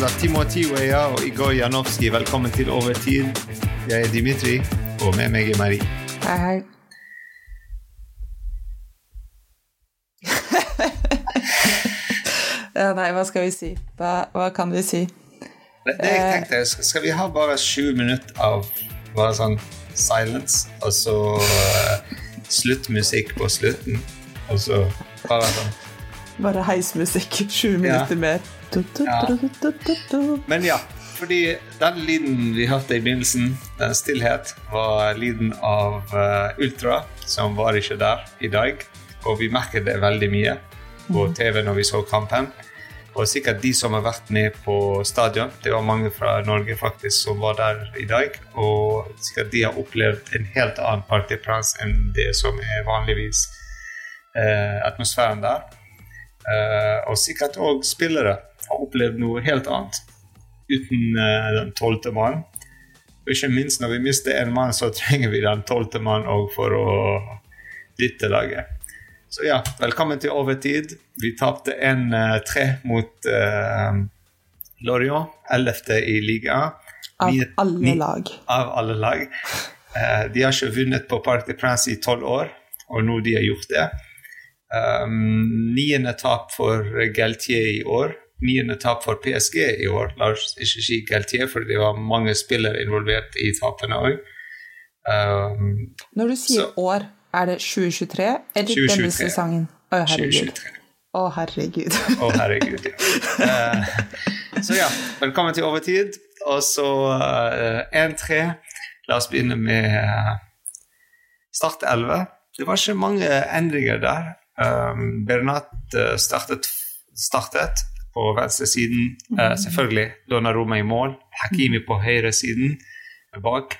fans av Timothy Weya og Igor Janowski, velkommen til Overtid. Jeg er Dimitri, og med meg er Marie. Hei, hei. ja, nei, hva skal vi si? Hva, hva kan vi si? Det, det jeg tenkte, Skal vi ha bare sju minutter av bare sånn silence, og så uh, sluttmusikk på slutten, og så bare sånn Bare heismusikk. Sju minutter ja. mer. Du, du, du, Men ja, fordi den lyden vi hørte i begynnelsen, den stillhet, var lyden av uh, Ultra, som var ikke der i dag. Og vi merket det veldig mye på mm. TV når vi så kampen. Og sikkert de som har vært med på stadion. Det var mange fra Norge faktisk som var der i dag. Og sikkert de har opplevd en helt annen partyprans enn det som er vanligvis eh, atmosfæren der. Eh, og sikkert òg spillere har opplevd noe helt annet uten eh, den tolvte mannen. Og ikke minst når vi mister en mann, så trenger vi den tolvte mannen òg for å dytte laget. Så ja, velkommen til overtid. Vi tapte 1-3 mot uh, Lorient, 11. i ligaen. Av alle lag. Av alle lag. Uh, de har ikke vunnet på Parc de Prince i tolv år, og nå de har gjort det. Um, niende tap for Galtier i år. Niende tap for PSG i år. La oss ikke si Galtier, for det var mange spillere involvert i tapene òg. Um, Når du sier så, år er det 2023 eller 2023. denne sesongen? Å, herregud. 2023. Å, herregud. Å, herregud, ja. Uh, så ja, velkommen til Overtid. Og så uh, eh, 1-3. La oss begynne med uh, Start 11. Det var ikke mange endringer der. Um, Bernat startet, startet på venstresiden. Uh, selvfølgelig Donnaroma i mål. Hakimi på høyresiden bak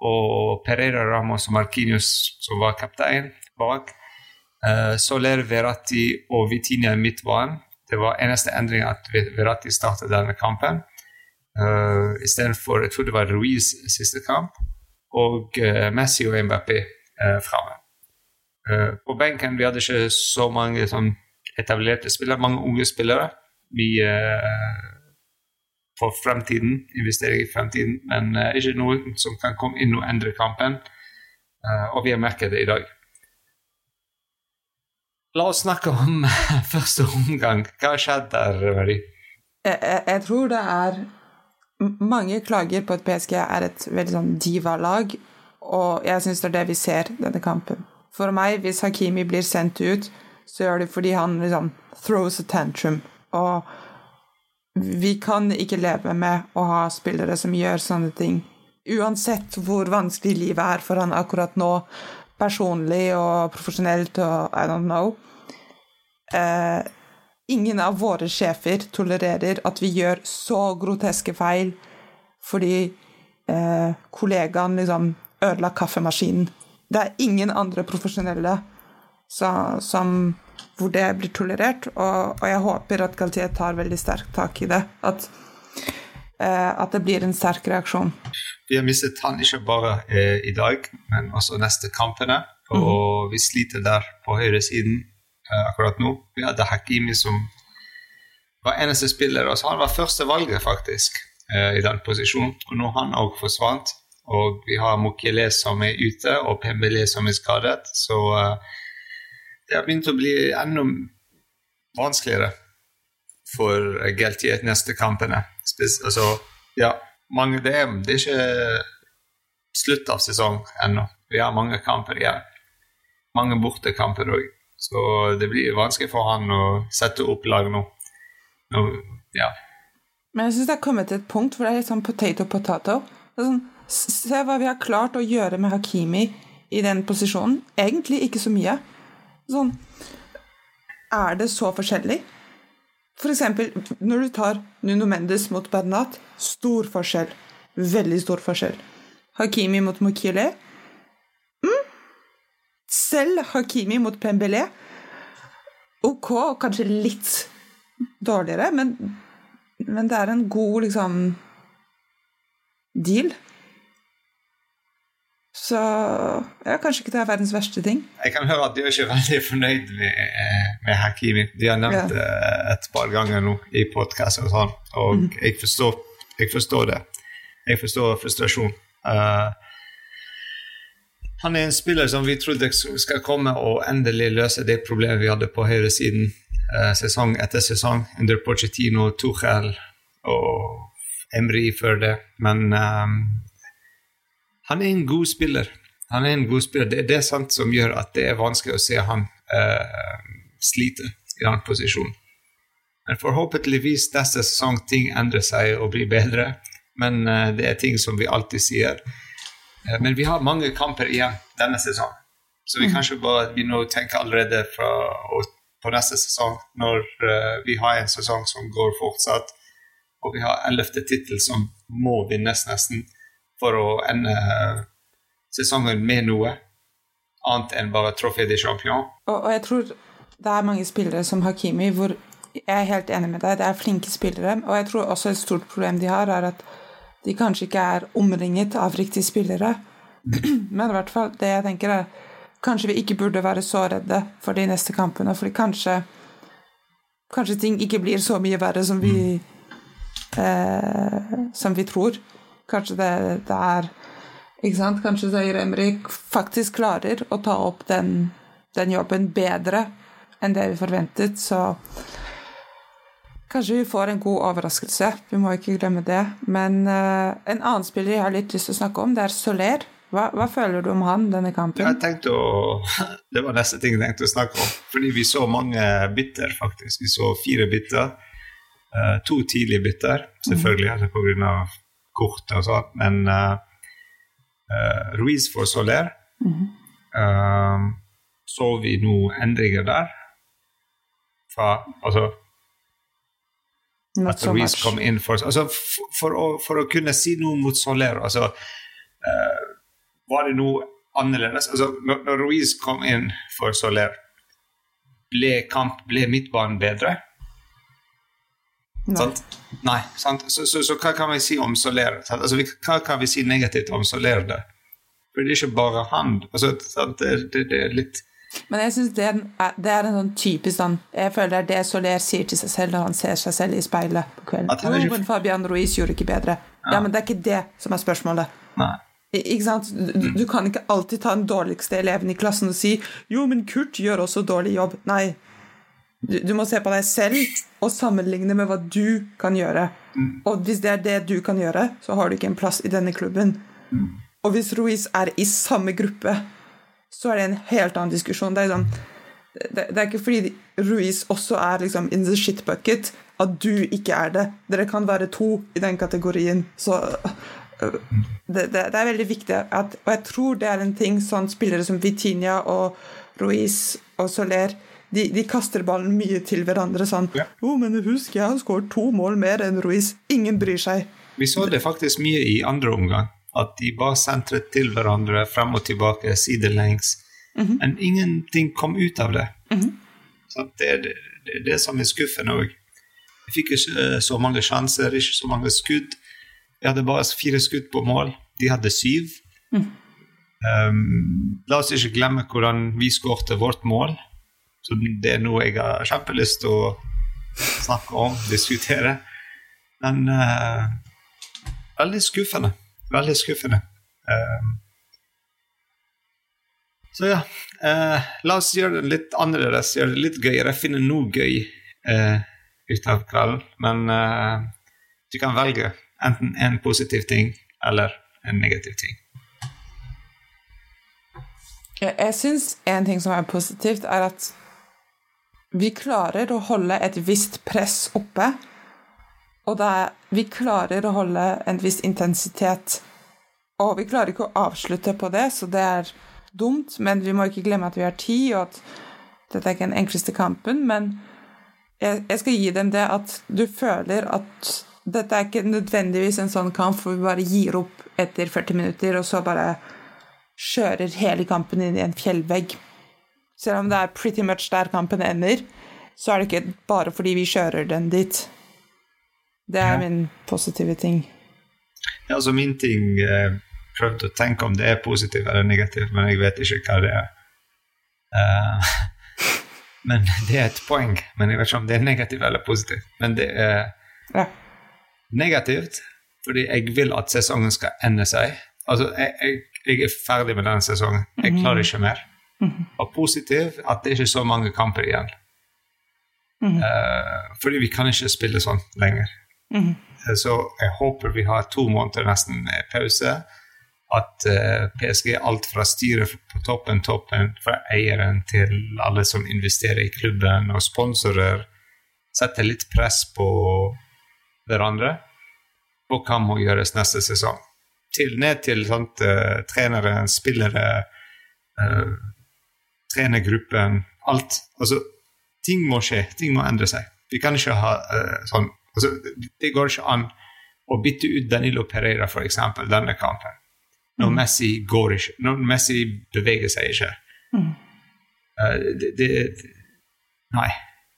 og Pereira Ramos og Marquinhos, som var kaptein, bak. Uh, Soler, Verratti og Vitinia i midtbanen. Det var eneste endring at Verratti startet denne kampen. Uh, Istedenfor jeg tror det var Ruiz siste kamp. Og uh, Messi og Mbappé uh, framme. Uh, på benken vi hadde ikke så mange sånn, etablerte spillere, mange unge spillere. Vi uh, for fremtiden, investering i fremtiden, men uh, ikke noen som kan komme inn og endre kampen. Uh, og vi har merket det i dag. La oss snakke om første omgang. Hva har skjedd der, Marie? Jeg, jeg, jeg, tror det er Mange klager på at PSG er et veldig sånn diva-lag, og jeg syns det er det vi ser denne kampen. For meg, hvis Hakimi blir sendt ut, så gjør det fordi han liksom throws a tantrum. Og vi kan ikke leve med å ha spillere som gjør sånne ting. Uansett hvor vanskelig livet er for han akkurat nå, personlig og profesjonelt og I don't know. Eh, ingen av våre sjefer tolererer at vi gjør så groteske feil fordi eh, kollegaen liksom ødela kaffemaskinen. Det er ingen andre profesjonelle så, som hvor det blir tolerert. Og, og jeg håper at Galtier tar veldig sterkt tak i det. At, eh, at, det blir en sterk reaksjon. Vi har mistet han ikke bare eh, i dag, men også neste kampene. Og mm. vi sliter der på høyresiden eh, akkurat nå. Vi hadde Hakimi som var eneste spiller. Altså han var første valget, faktisk, eh, i den posisjonen. Og nå han òg forsvant. Og vi har Mokele som er ute, og Pembele som er skadet. Så uh, det har begynt å bli enda vanskeligere for Gelti neste kampene. Altså, ja, mange, det, det, er, ikke slutt av sesong ennå. Vi har mange kamper igjen. Mange bortekamper òg. Så det blir vanskelig for han å sette opp lag nå. nå ja. Men jeg syns det er kommet til et punkt hvor det er litt sånn potato potato. Det er Sånn, se hva vi har klart å gjøre med Hakimi i den posisjonen. Egentlig ikke så mye. Sånn Er det så forskjellig? For eksempel når du tar Nuno Mendes mot Bernat. Stor forskjell. Veldig stor forskjell. Hakimi mot Mokile. Mm. Selv Hakimi mot Pembele. Ok, kanskje litt dårligere, men, men det er en god, liksom Deal. Så ja, kanskje ikke det er verdens verste ting. Jeg kan høre at de er ikke veldig fornøyd med, eh, med Hakimi. De har nevnt det ja. et par ganger nå i podkast og sånn, og mm. jeg, forstår, jeg, forstår, det. Jeg forstår frustrasjon. Uh, han er en spiller som vi trodde skal komme og endelig løse det problemet vi hadde på høyresiden uh, sesong etter sesong under Pochettino, Tuchel og Emry før det. Men um, han er en god spiller. Han er en god spiller. Det er det sant som gjør at det er vanskelig å se han uh, slite i den posisjonen. Men forhåpentligvis neste sesong ting endrer seg og blir bedre. Men uh, det er ting som vi alltid sier. Uh, men vi har mange kamper igjen denne sesongen. Så vi mm. kanskje bare begynner å tenke allerede fra, på neste sesong, når vi har en sesong som går fortsatt, og vi har ellevte tittel som må vinnes nesten for å ende sesongen med noe annet enn bare Trofé de Champion. Og, og, jeg tror det er mange spillere som Hakimi hvor jeg er helt enig med deg, det er flinke spillere. Og jeg tror også et stort problem de har, er at de kanskje ikke er omringet av riktige spillere. Men i hvert fall det jeg tenker er Kanskje vi ikke burde være så redde for de neste kampene, fordi kanskje Kanskje ting ikke blir så mye verre som vi, mm. eh, som vi tror. Kanskje det, er ikke sant? Kanskje Zahir Emrik faktisk klarer å ta opp den, den, jobben bedre enn det vi forventet, så Kanskje vi får en god overraskelse, vi må ikke glemme det. Men uh, en annen spiller jeg har litt lyst til å snakke om, det er Soler. Hva, hva, føler du om han denne kampen? Jeg tenkte å, Det var neste ting jeg tenkte å snakke om. Fordi vi så mange bitter, faktisk. Vi så fire bitter. Uh, to tidlige bitter, selvfølgelig, mm. pga kort og sånt, men uh, uh, Ruiz for Soler mm -hmm. uh, så vi noen endringer der. Fra Altså Not at so Ruiz much. kom inn for altså, for, for, å, for, å, kunne si noe mot Soler, altså uh, Var det noe annerledes? Altså, når, når Ruiz kom inn for Soler, ble kamp, ble midtbanen bedre? Nei. Nei sant? Så, så, så, hva kan vi si om Soler? Altså, hva kan vi si negativt om Soler? Det? For det er ikke bare han. Altså, det, det, det, er litt men jeg synes det, er, det en sånn typisk sånn Jeg føler det er det Soler sier til seg selv når han ser seg selv i speilet på kvelden. Jo, men Fabian Ruiz gjorde ikke bedre. Ja. ja. men det er ikke det som er spørsmålet. Nei. Ikke sant? Du, du, kan ikke alltid ta den dårligste eleven i klassen og si 'jo, men Kurt gjør også dårlig jobb'. Nei, du, du, må se på deg selv og sammenligne med hva du kan gjøre. Og hvis det er det du kan gjøre, så har du ikke en plass i denne klubben. Og hvis Ruiz er i samme gruppe, så er det en helt annen diskusjon. Det er, sånn, det, det er ikke fordi Ruiz også er liksom in the shit bucket at du ikke er det. Dere kan være to i den kategorien. Så øh, det, det, det, er veldig viktig at Og jeg tror det er en ting sånn spillere som Vitinha og Ruiz og Soler de, de, kaster ballen mye til hverandre sånn ja. 'Jo, men husk, jeg har skåret to mål mer enn Ruiz.' Ingen bryr seg. Vi så det faktisk mye i andre omgang. At de bare sentret til hverandre frem og tilbake, sidelengs. Mm -hmm. Men ingenting kom ut av det. Mm -hmm. Det er det, det, det, som er skuffende òg. Vi fikk ikke eh, så mange sjanser, ikke så mange skudd. Vi hadde bare fire skudd på mål. De hadde syv. Mm. Um, la oss ikke glemme hvordan vi skårte vårt mål. Så det er noe jeg har kjempelyst til å snakke om, diskutere. Men uh, veldig skuffende. Veldig skuffende. Uh, så ja, uh, la oss gjøre det litt annerledes, gjøre det litt gøyere. Finne noe gøy ut av kvelden. Men du kan velge enten en positiv ting eller en negativ ting. Jeg syns en ting som er positivt, er at vi klarer å holde et visst press oppe. Og er, vi klarer å holde en viss intensitet. Og vi klarer ikke å avslutte på det, så det er dumt. Men vi må ikke glemme at vi har tid, og at dette er ikke den enkleste kampen. Men jeg, jeg skal gi dem det at du føler at dette er ikke nødvendigvis en sånn kamp hvor vi bare gir opp etter 40 minutter, og så bare kjører hele kampen inn i en fjellvegg. Selv om det er pretty much der kampen ender, så er det ikke bare fordi vi kjører den dit. Det er ja. min positive ting. Ja, altså min ting eh, Prøvde å tenke om det er positivt eller negativt, men jeg vet ikke hva det er. Uh, men det er et poeng. Men jeg vet ikke om det er negativt eller positivt. Men det er Ja. negativt fordi jeg vil at sesongen skal ende seg. Altså, jeg, jeg, jeg er ferdig med denne sesongen. Jeg klarer ikke mer. Og positiv at det ikke er så mange kamper igjen. Eh, fordi vi kan ikke spille sånn lenger. Eh, Så jeg håper vi har to måneder nesten med pause. At eh, PSG, alt fra styret på toppen, toppen, fra eieren til alle som investerer i klubben, og sponsorer, setter litt press på hverandre på hva må gjøres neste sesong. Til, ned til sånt, trenere, spillere, eh, trenergruppen, alt. Altså, ting må skje, ting må endre seg. Vi kan ikke ha uh, sånn altså, det- går ikke an å bytte ut Danilo Pereira, eksempel, denne kampen. Når Messi går ikke, når Messi beveger seg ikke. Uh, det, det Nei.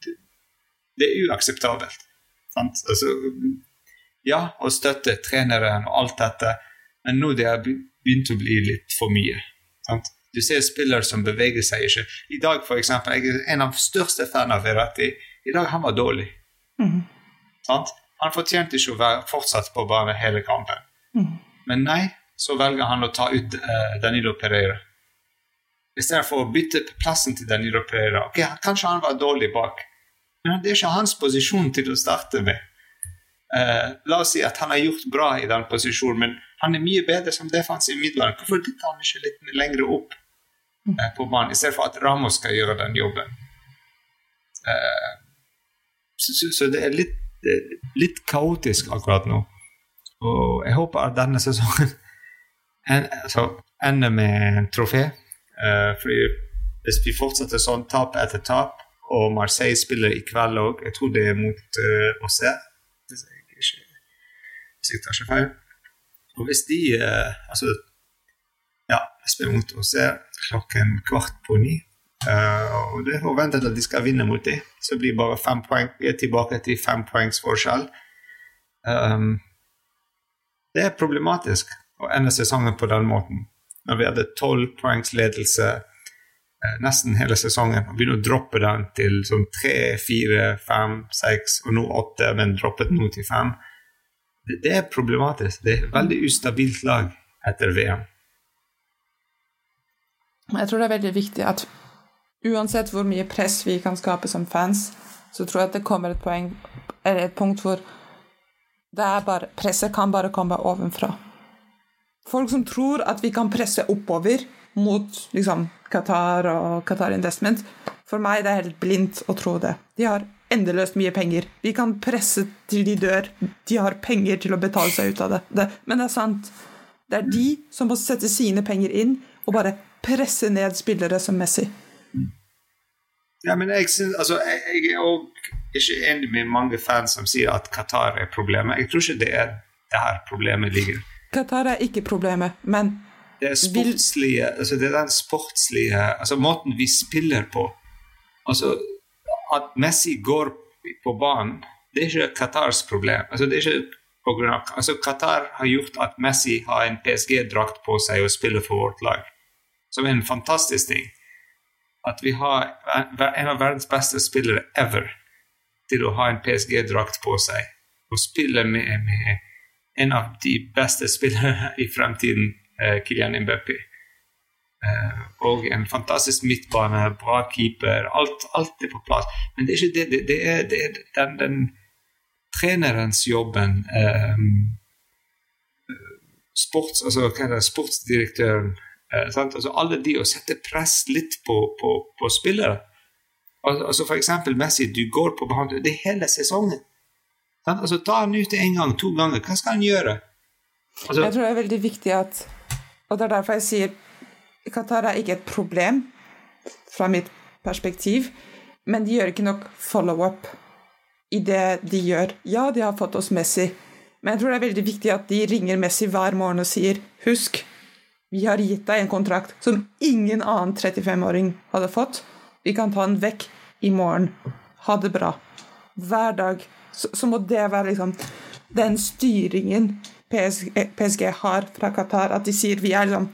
Det, det er uakseptabelt. Sant? Altså, ja, å støtte treneren og alt dette, men nå det har begynt å bli litt for mye. Sant? Du ser spillere som beveger seg ikke. I dag, for eksempel, jeg er en av de største fanene av Verratti. I dag han var dårlig. Sant? Han fortjente ikke å være fortsatt på banen hele kampen. Men nei, så velger han å ta ut uh, Danilo Pereira. Istedenfor å bytte plassen til Danilo Pereira. Ok, Kanskje han var dårlig bak, men det er ikke hans posisjon til å starte med. Uh, la oss si at han har gjort bra i den posisjonen, men han er mye bedre som defensiv midtbane. Hvorfor dytter han ikke litt lenger opp på banen, istedenfor at Ramos skal gjøre den jobben? Eh, så, så, så det er litt, litt kaotisk akkurat nå. Og jeg håper at denne sesongen en, altså, ender med en trofé. Eh, fordi hvis vi fortsetter sånn, tap etter tap, og Marseille spiller i kveld òg Jeg tror det er mot uh, Auxerre, hvis hvis jeg tar ikke feil. Og hvis de uh, Altså, ja, jeg spiller mot Auxerre klokken kvart på ni. Uh, og det er forventet at de skal vinne mot dem. Så blir bare fem poeng. Vi er tilbake til fem poengs forskjell. Um, det er problematisk å ende sesongen på den måten. Når vi hadde tolv poengs ledelse eh, nesten hele sesongen, og begynner å droppe den til sånn tre, fire, fem, seks, og nå åtte, men droppet nå til fem. Det, det er problematisk. Det er et veldig ustabilt lag etter VM. Jeg tror det er veldig viktig at uansett hvor mye press vi kan skape som fans, så tror jeg at det kommer et poeng, eller et punkt hvor det er bare, presset kan bare komme ovenfra. Folk som tror at vi kan presse oppover mot liksom, Qatar og Qatar Investment, for meg det er helt blindt å tro det. De har endeløst mye penger. Vi kan presse til de dør. De har penger til å betale seg ut av det. det. Men det er sant. Det er de som må sette sine penger inn og bare presse ned spillere som Messi. Ja, men jeg, synes, altså, jeg, er òg ikke enig med mange fans som sier at Qatar er problemet. Jeg tror ikke det er der problemet ligger. Qatar er ikke problemet, men Det er sportslige, altså det er den sportslige altså Måten vi spiller på. Altså At Messi går på banen, det er ikke Qatars problem. Altså det er ikke på grunn av, altså Qatar har gjort at Messi har en PSG-drakt på seg og spiller for vårt lag. Som er en fantastisk ting. At vi har en av verdens beste spillere ever til å ha en PSG-drakt på seg og spille med, med, en av de beste spillere i fremtiden, eh, Kylian Mbappé. Eh, og en fantastisk midtbane, bra keeper, alt, alt er på plass. Men det er ikke det. Det, er, det er den, den trenerens jobben eh, sports, altså, hva er det, Sportsdirektøren eh, altså, Alle de å sette press litt på, på, på spillere. Altså, altså eksempel Messi, du går på behandling det er hele sesongen. Sant? Altså Ta han ut en gang, to ganger. Hva skal han gjøre? Altså, Jeg tror det er veldig viktig at Og det er derfor jeg sier Qatar er ikke et problem fra mitt perspektiv, men de gjør ikke nok follow-up i det de gjør. Ja, de har fått oss Messi, men jeg tror det er veldig viktig at de ringer Messi hver morgen og sier husk, vi har gitt deg en kontrakt som ingen annen 35-åring hadde fått. Vi kan ta den vekk i morgen. Ha det bra. Hver dag. Så, så må det være liksom den styringen PSG, PSG har fra Qatar, at de sier vi er liksom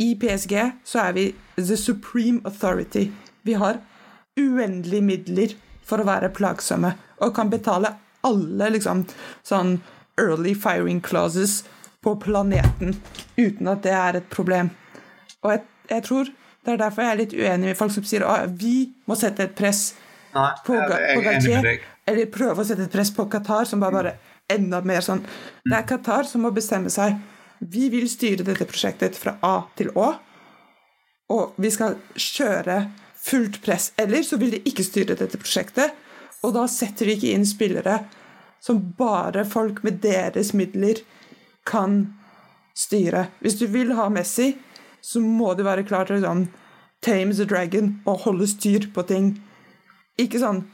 I PSG så er vi the supreme authority. Vi har uendelige midler for å være plagsomme og kan betale alle liksom sånn early firing clauses på planeten uten at det er et problem. Og jeg, jeg tror det er derfor jeg er litt uenig med folk som sier at vi må sette et press Nei, på, på er Gautier, eller prøve å sette et press på Qatar, som bare bare enda mer sånn Det er Qatar som må bestemme seg. Vi vil styre dette prosjektet fra A til Å, og vi skal kjøre fullt press. Eller så vil de ikke styre dette prosjektet, og da setter de ikke inn spillere som bare folk med deres midler kan styre. Hvis du vil ha Messi, så må du være klar til å sånn tame the dragon og holde styr på ting. Ikke sånn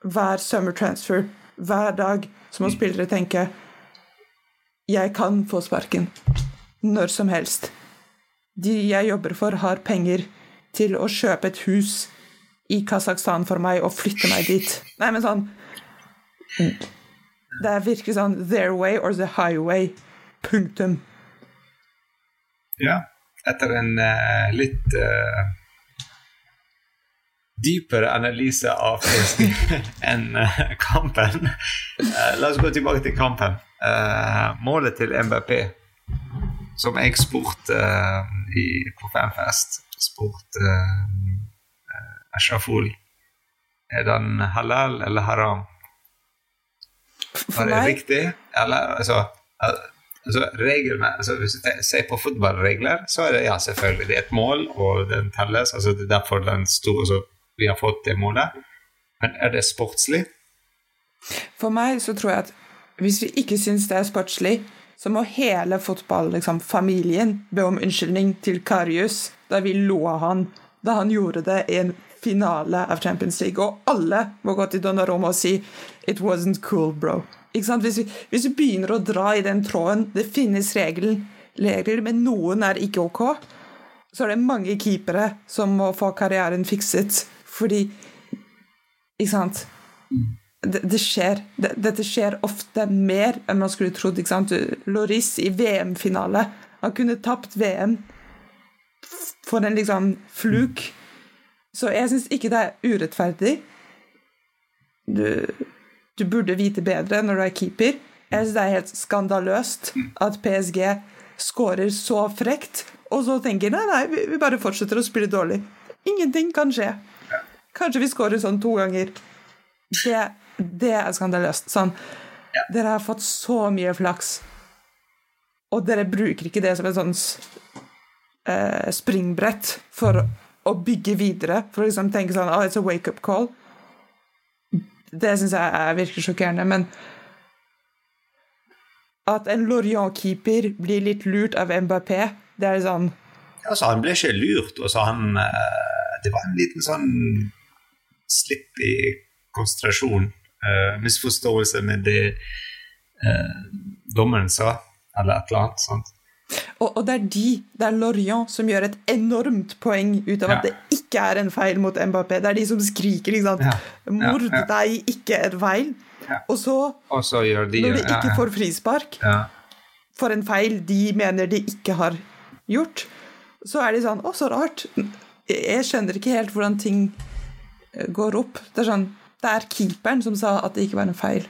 hver summer transfer, hver dag, så må spillere tenke Jeg kan få sparken. Når som helst. De jeg jobber for, har penger til å kjøpe et hus i Kasakhstan for meg og flytte meg dit. Nei, men sånn Det er virkelig sånn their way or the highway. Punktum. Ja. Etter en uh, litt uh, dypere analyse av enn uh, kampen La oss gå tilbake til kampen. Målet til MBP, som jeg spurte i, på Fanfest spurte uh, Ashraful Er den halal eller haram? For Var det meg riktig? Eller altså, al- altså reglene altså Hvis du ser på fotballregler, så er det ja, selvfølgelig det er et mål, og den telles. altså Det er derfor den store, altså, vi har fått det målet. Men er det sportslig? For meg så tror jeg at hvis vi ikke syns det er sportslig, så må hele fotballfamilien liksom, be om unnskyldning til Karius da vi lo av han da han gjorde det i en finale av Champions League. Og alle må gå til Donnaroma og si 'It wasn't cool, bro'. Hvis, vi, hvis vi begynner å dra i den tråden Det finnes regler, men noen er ikke ok. Så er det mange keepere som må få karrieren fikset fordi Ikke sant? det, det skjer. Det, dette skjer ofte mer enn man skulle trodd. ikke sant? Loris i VM-finale. Han kunne tapt VM for en liksom fluk. Så jeg syns ikke det er urettferdig. Du, du burde vite bedre når du er keeper. Jeg syns det er helt skandaløst at PSG skårer så frekt, og så tenker nei, nei, vi, bare fortsetter å spille dårlig. Ingenting kan skje. Kanskje vi skårer sånn to ganger. Det, det er skandaløst. Sånn, Dere har fått så mye flaks, og dere bruker ikke det som et sånn eh, springbrett for å bygge videre. For å liksom tenke sånn oh, it's a wake-up call. Det syns jeg er virkelig sjokkerende. Men at en Lorient-keeper blir litt lurt av Mbappé, det er sånn Altså, han ble ikke lurt. og så han, eh, det var en liten sånn slipp i konsentrasjon. eh, misforståelse med det eh, dommeren sa, eller et eller annet sånt. Og, og det er de, det er Lorient, som gjør et enormt poeng ut av Ja. at det ikke er en feil mot Mbappé. Det er de som skriker ikke sant? Ja. 'Mord Ja, deg, ikke en feil'. Ja. Og så, Og så gjør de når de ikke får frispark for en feil de mener de ikke har gjort, så er de sånn 'Å, så rart'. Jeg skjønner ikke helt hvordan ting eh, går opp. Det er sånn Det er keeperen som sa at det ikke var en feil.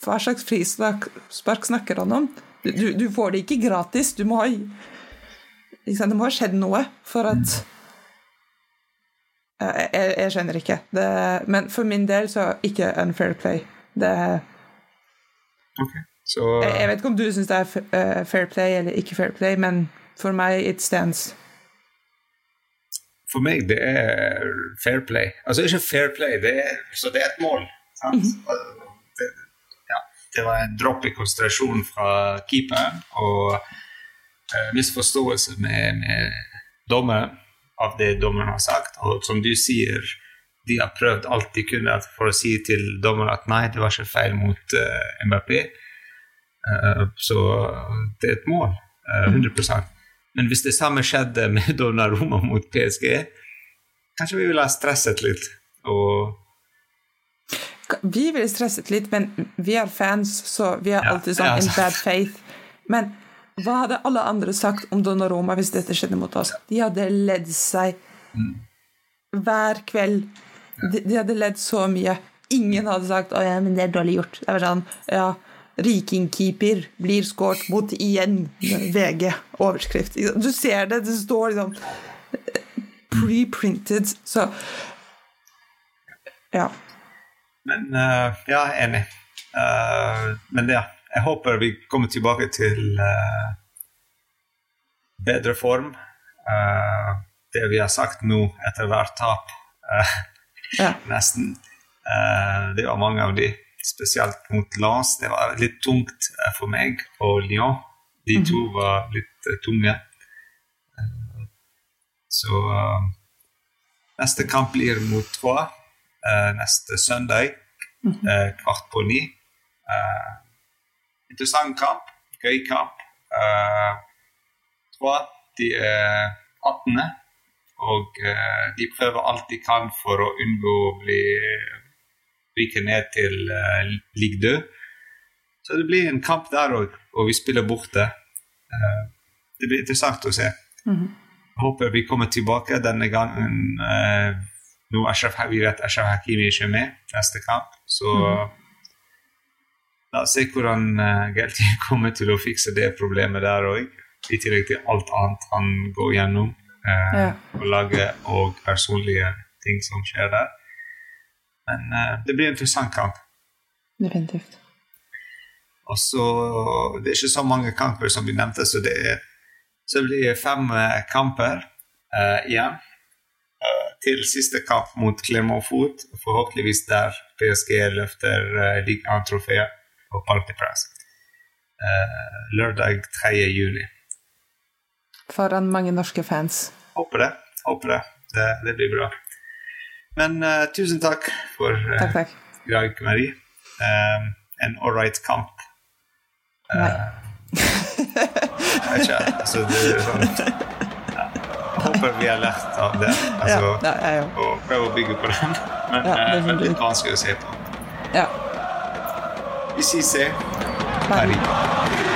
Hva slags frispark snakker han om? Du, du, får det ikke gratis. Du må ha liksom, Det må ha skjedd noe for at Eh, jeg, jeg skjønner ikke. Det, men for min del så ikke unfair play. Det, okay. Så jeg, jeg vet ikke om du syns det er eh, fair play eller ikke fair play, men for meg it stands. for meg det er fair play. Altså ikke fair play, det er, så det er et mål. Sant? -hmm. Det, ja, det var en dropp i konsentrasjon fra keeperen og eh, misforståelse med, med dommeren av det dommeren har sagt. Og som du sier, de har prøvd alt de kunne for å si til dommeren at nei, det var ikke feil mot uh, Mbappé. Uh, så det er et mål. Uh, 100% Men hvis det samme skjedde med Donnaroma mot PSG, kanskje vi ville ha stresset litt. Og vi ville stresset litt, men vi er fans, så vi er alltid sånn ja, in bad faith. Men hva hadde alle andre sagt om Donnaroma hvis dette skjedde mot oss? De hadde ledd seg hver kveld. De, de hadde ledd så mye. Ingen hadde sagt 'Å ja, men det er dårlig gjort'. Det var sånn Ja, Rikingkeeper blir skåret mot igjen. VG. Overskrift. Du ser det, det står liksom pre-printed. Så Ja. Men uh, ja, enig. Uh, men ja, jeg håper vi kommer tilbake til uh, bedre form. Eh, det vi har sagt nå etter hvert tap, eh, ja. nesten. Eh, det var mange av de, spesielt mot Lens. Det var litt tungt eh, for meg og Lyon. De to var litt eh, tunge. Eh, så neste kamp blir mot Troa neste søndag eh, kvart på ni. Interessant kamp, gøy kamp. Troyes de er 18. og eh, de prøver alt de kan for å unngå å bli ryke ned til uh, ligg død. Så det blir en kamp der òg, og vi spiller borte. Eh, det blir interessant å se. Jeg håper vi kommer tilbake denne gangen. eh, nå Ashraf, vi vet Ashraf Hakimi ikke er med neste kamp, så la oss se hvordan uh, Gelti kommer til å fikse det problemet der òg. I tillegg til alt annet han går gjennom. Eh, Ja. på laget og personlige ting som skjer der. Men eh, det blir en interessant kamp. Definitivt. Og så Det er ikke så mange kamper som vi nevnte, så det, er, så det blir fem eh, kamper eh, igjen. Eh, til siste kamp mot Clermont Foot, forhåpentligvis der PSG løfter eh, Ligue 1-trofeet på Parc de Presse. Eh, lørdag 3. juni. Foran mange norske fans. Håper det. Håper det. Det, det blir bra. Men uh, tusen takk for uh, Takk, takk. i dag, Marie. Um, en ålreit kamp. Nei. Jeg vet ikke, altså det er sånn ja. Jeg håper vi har lært av det. Ja, Altså, ja, ja, òg. Og prøve å bygge på den. Men, Ja, det men litt vanskelig å se på. Ja. Vi sier se. Bye. Marie.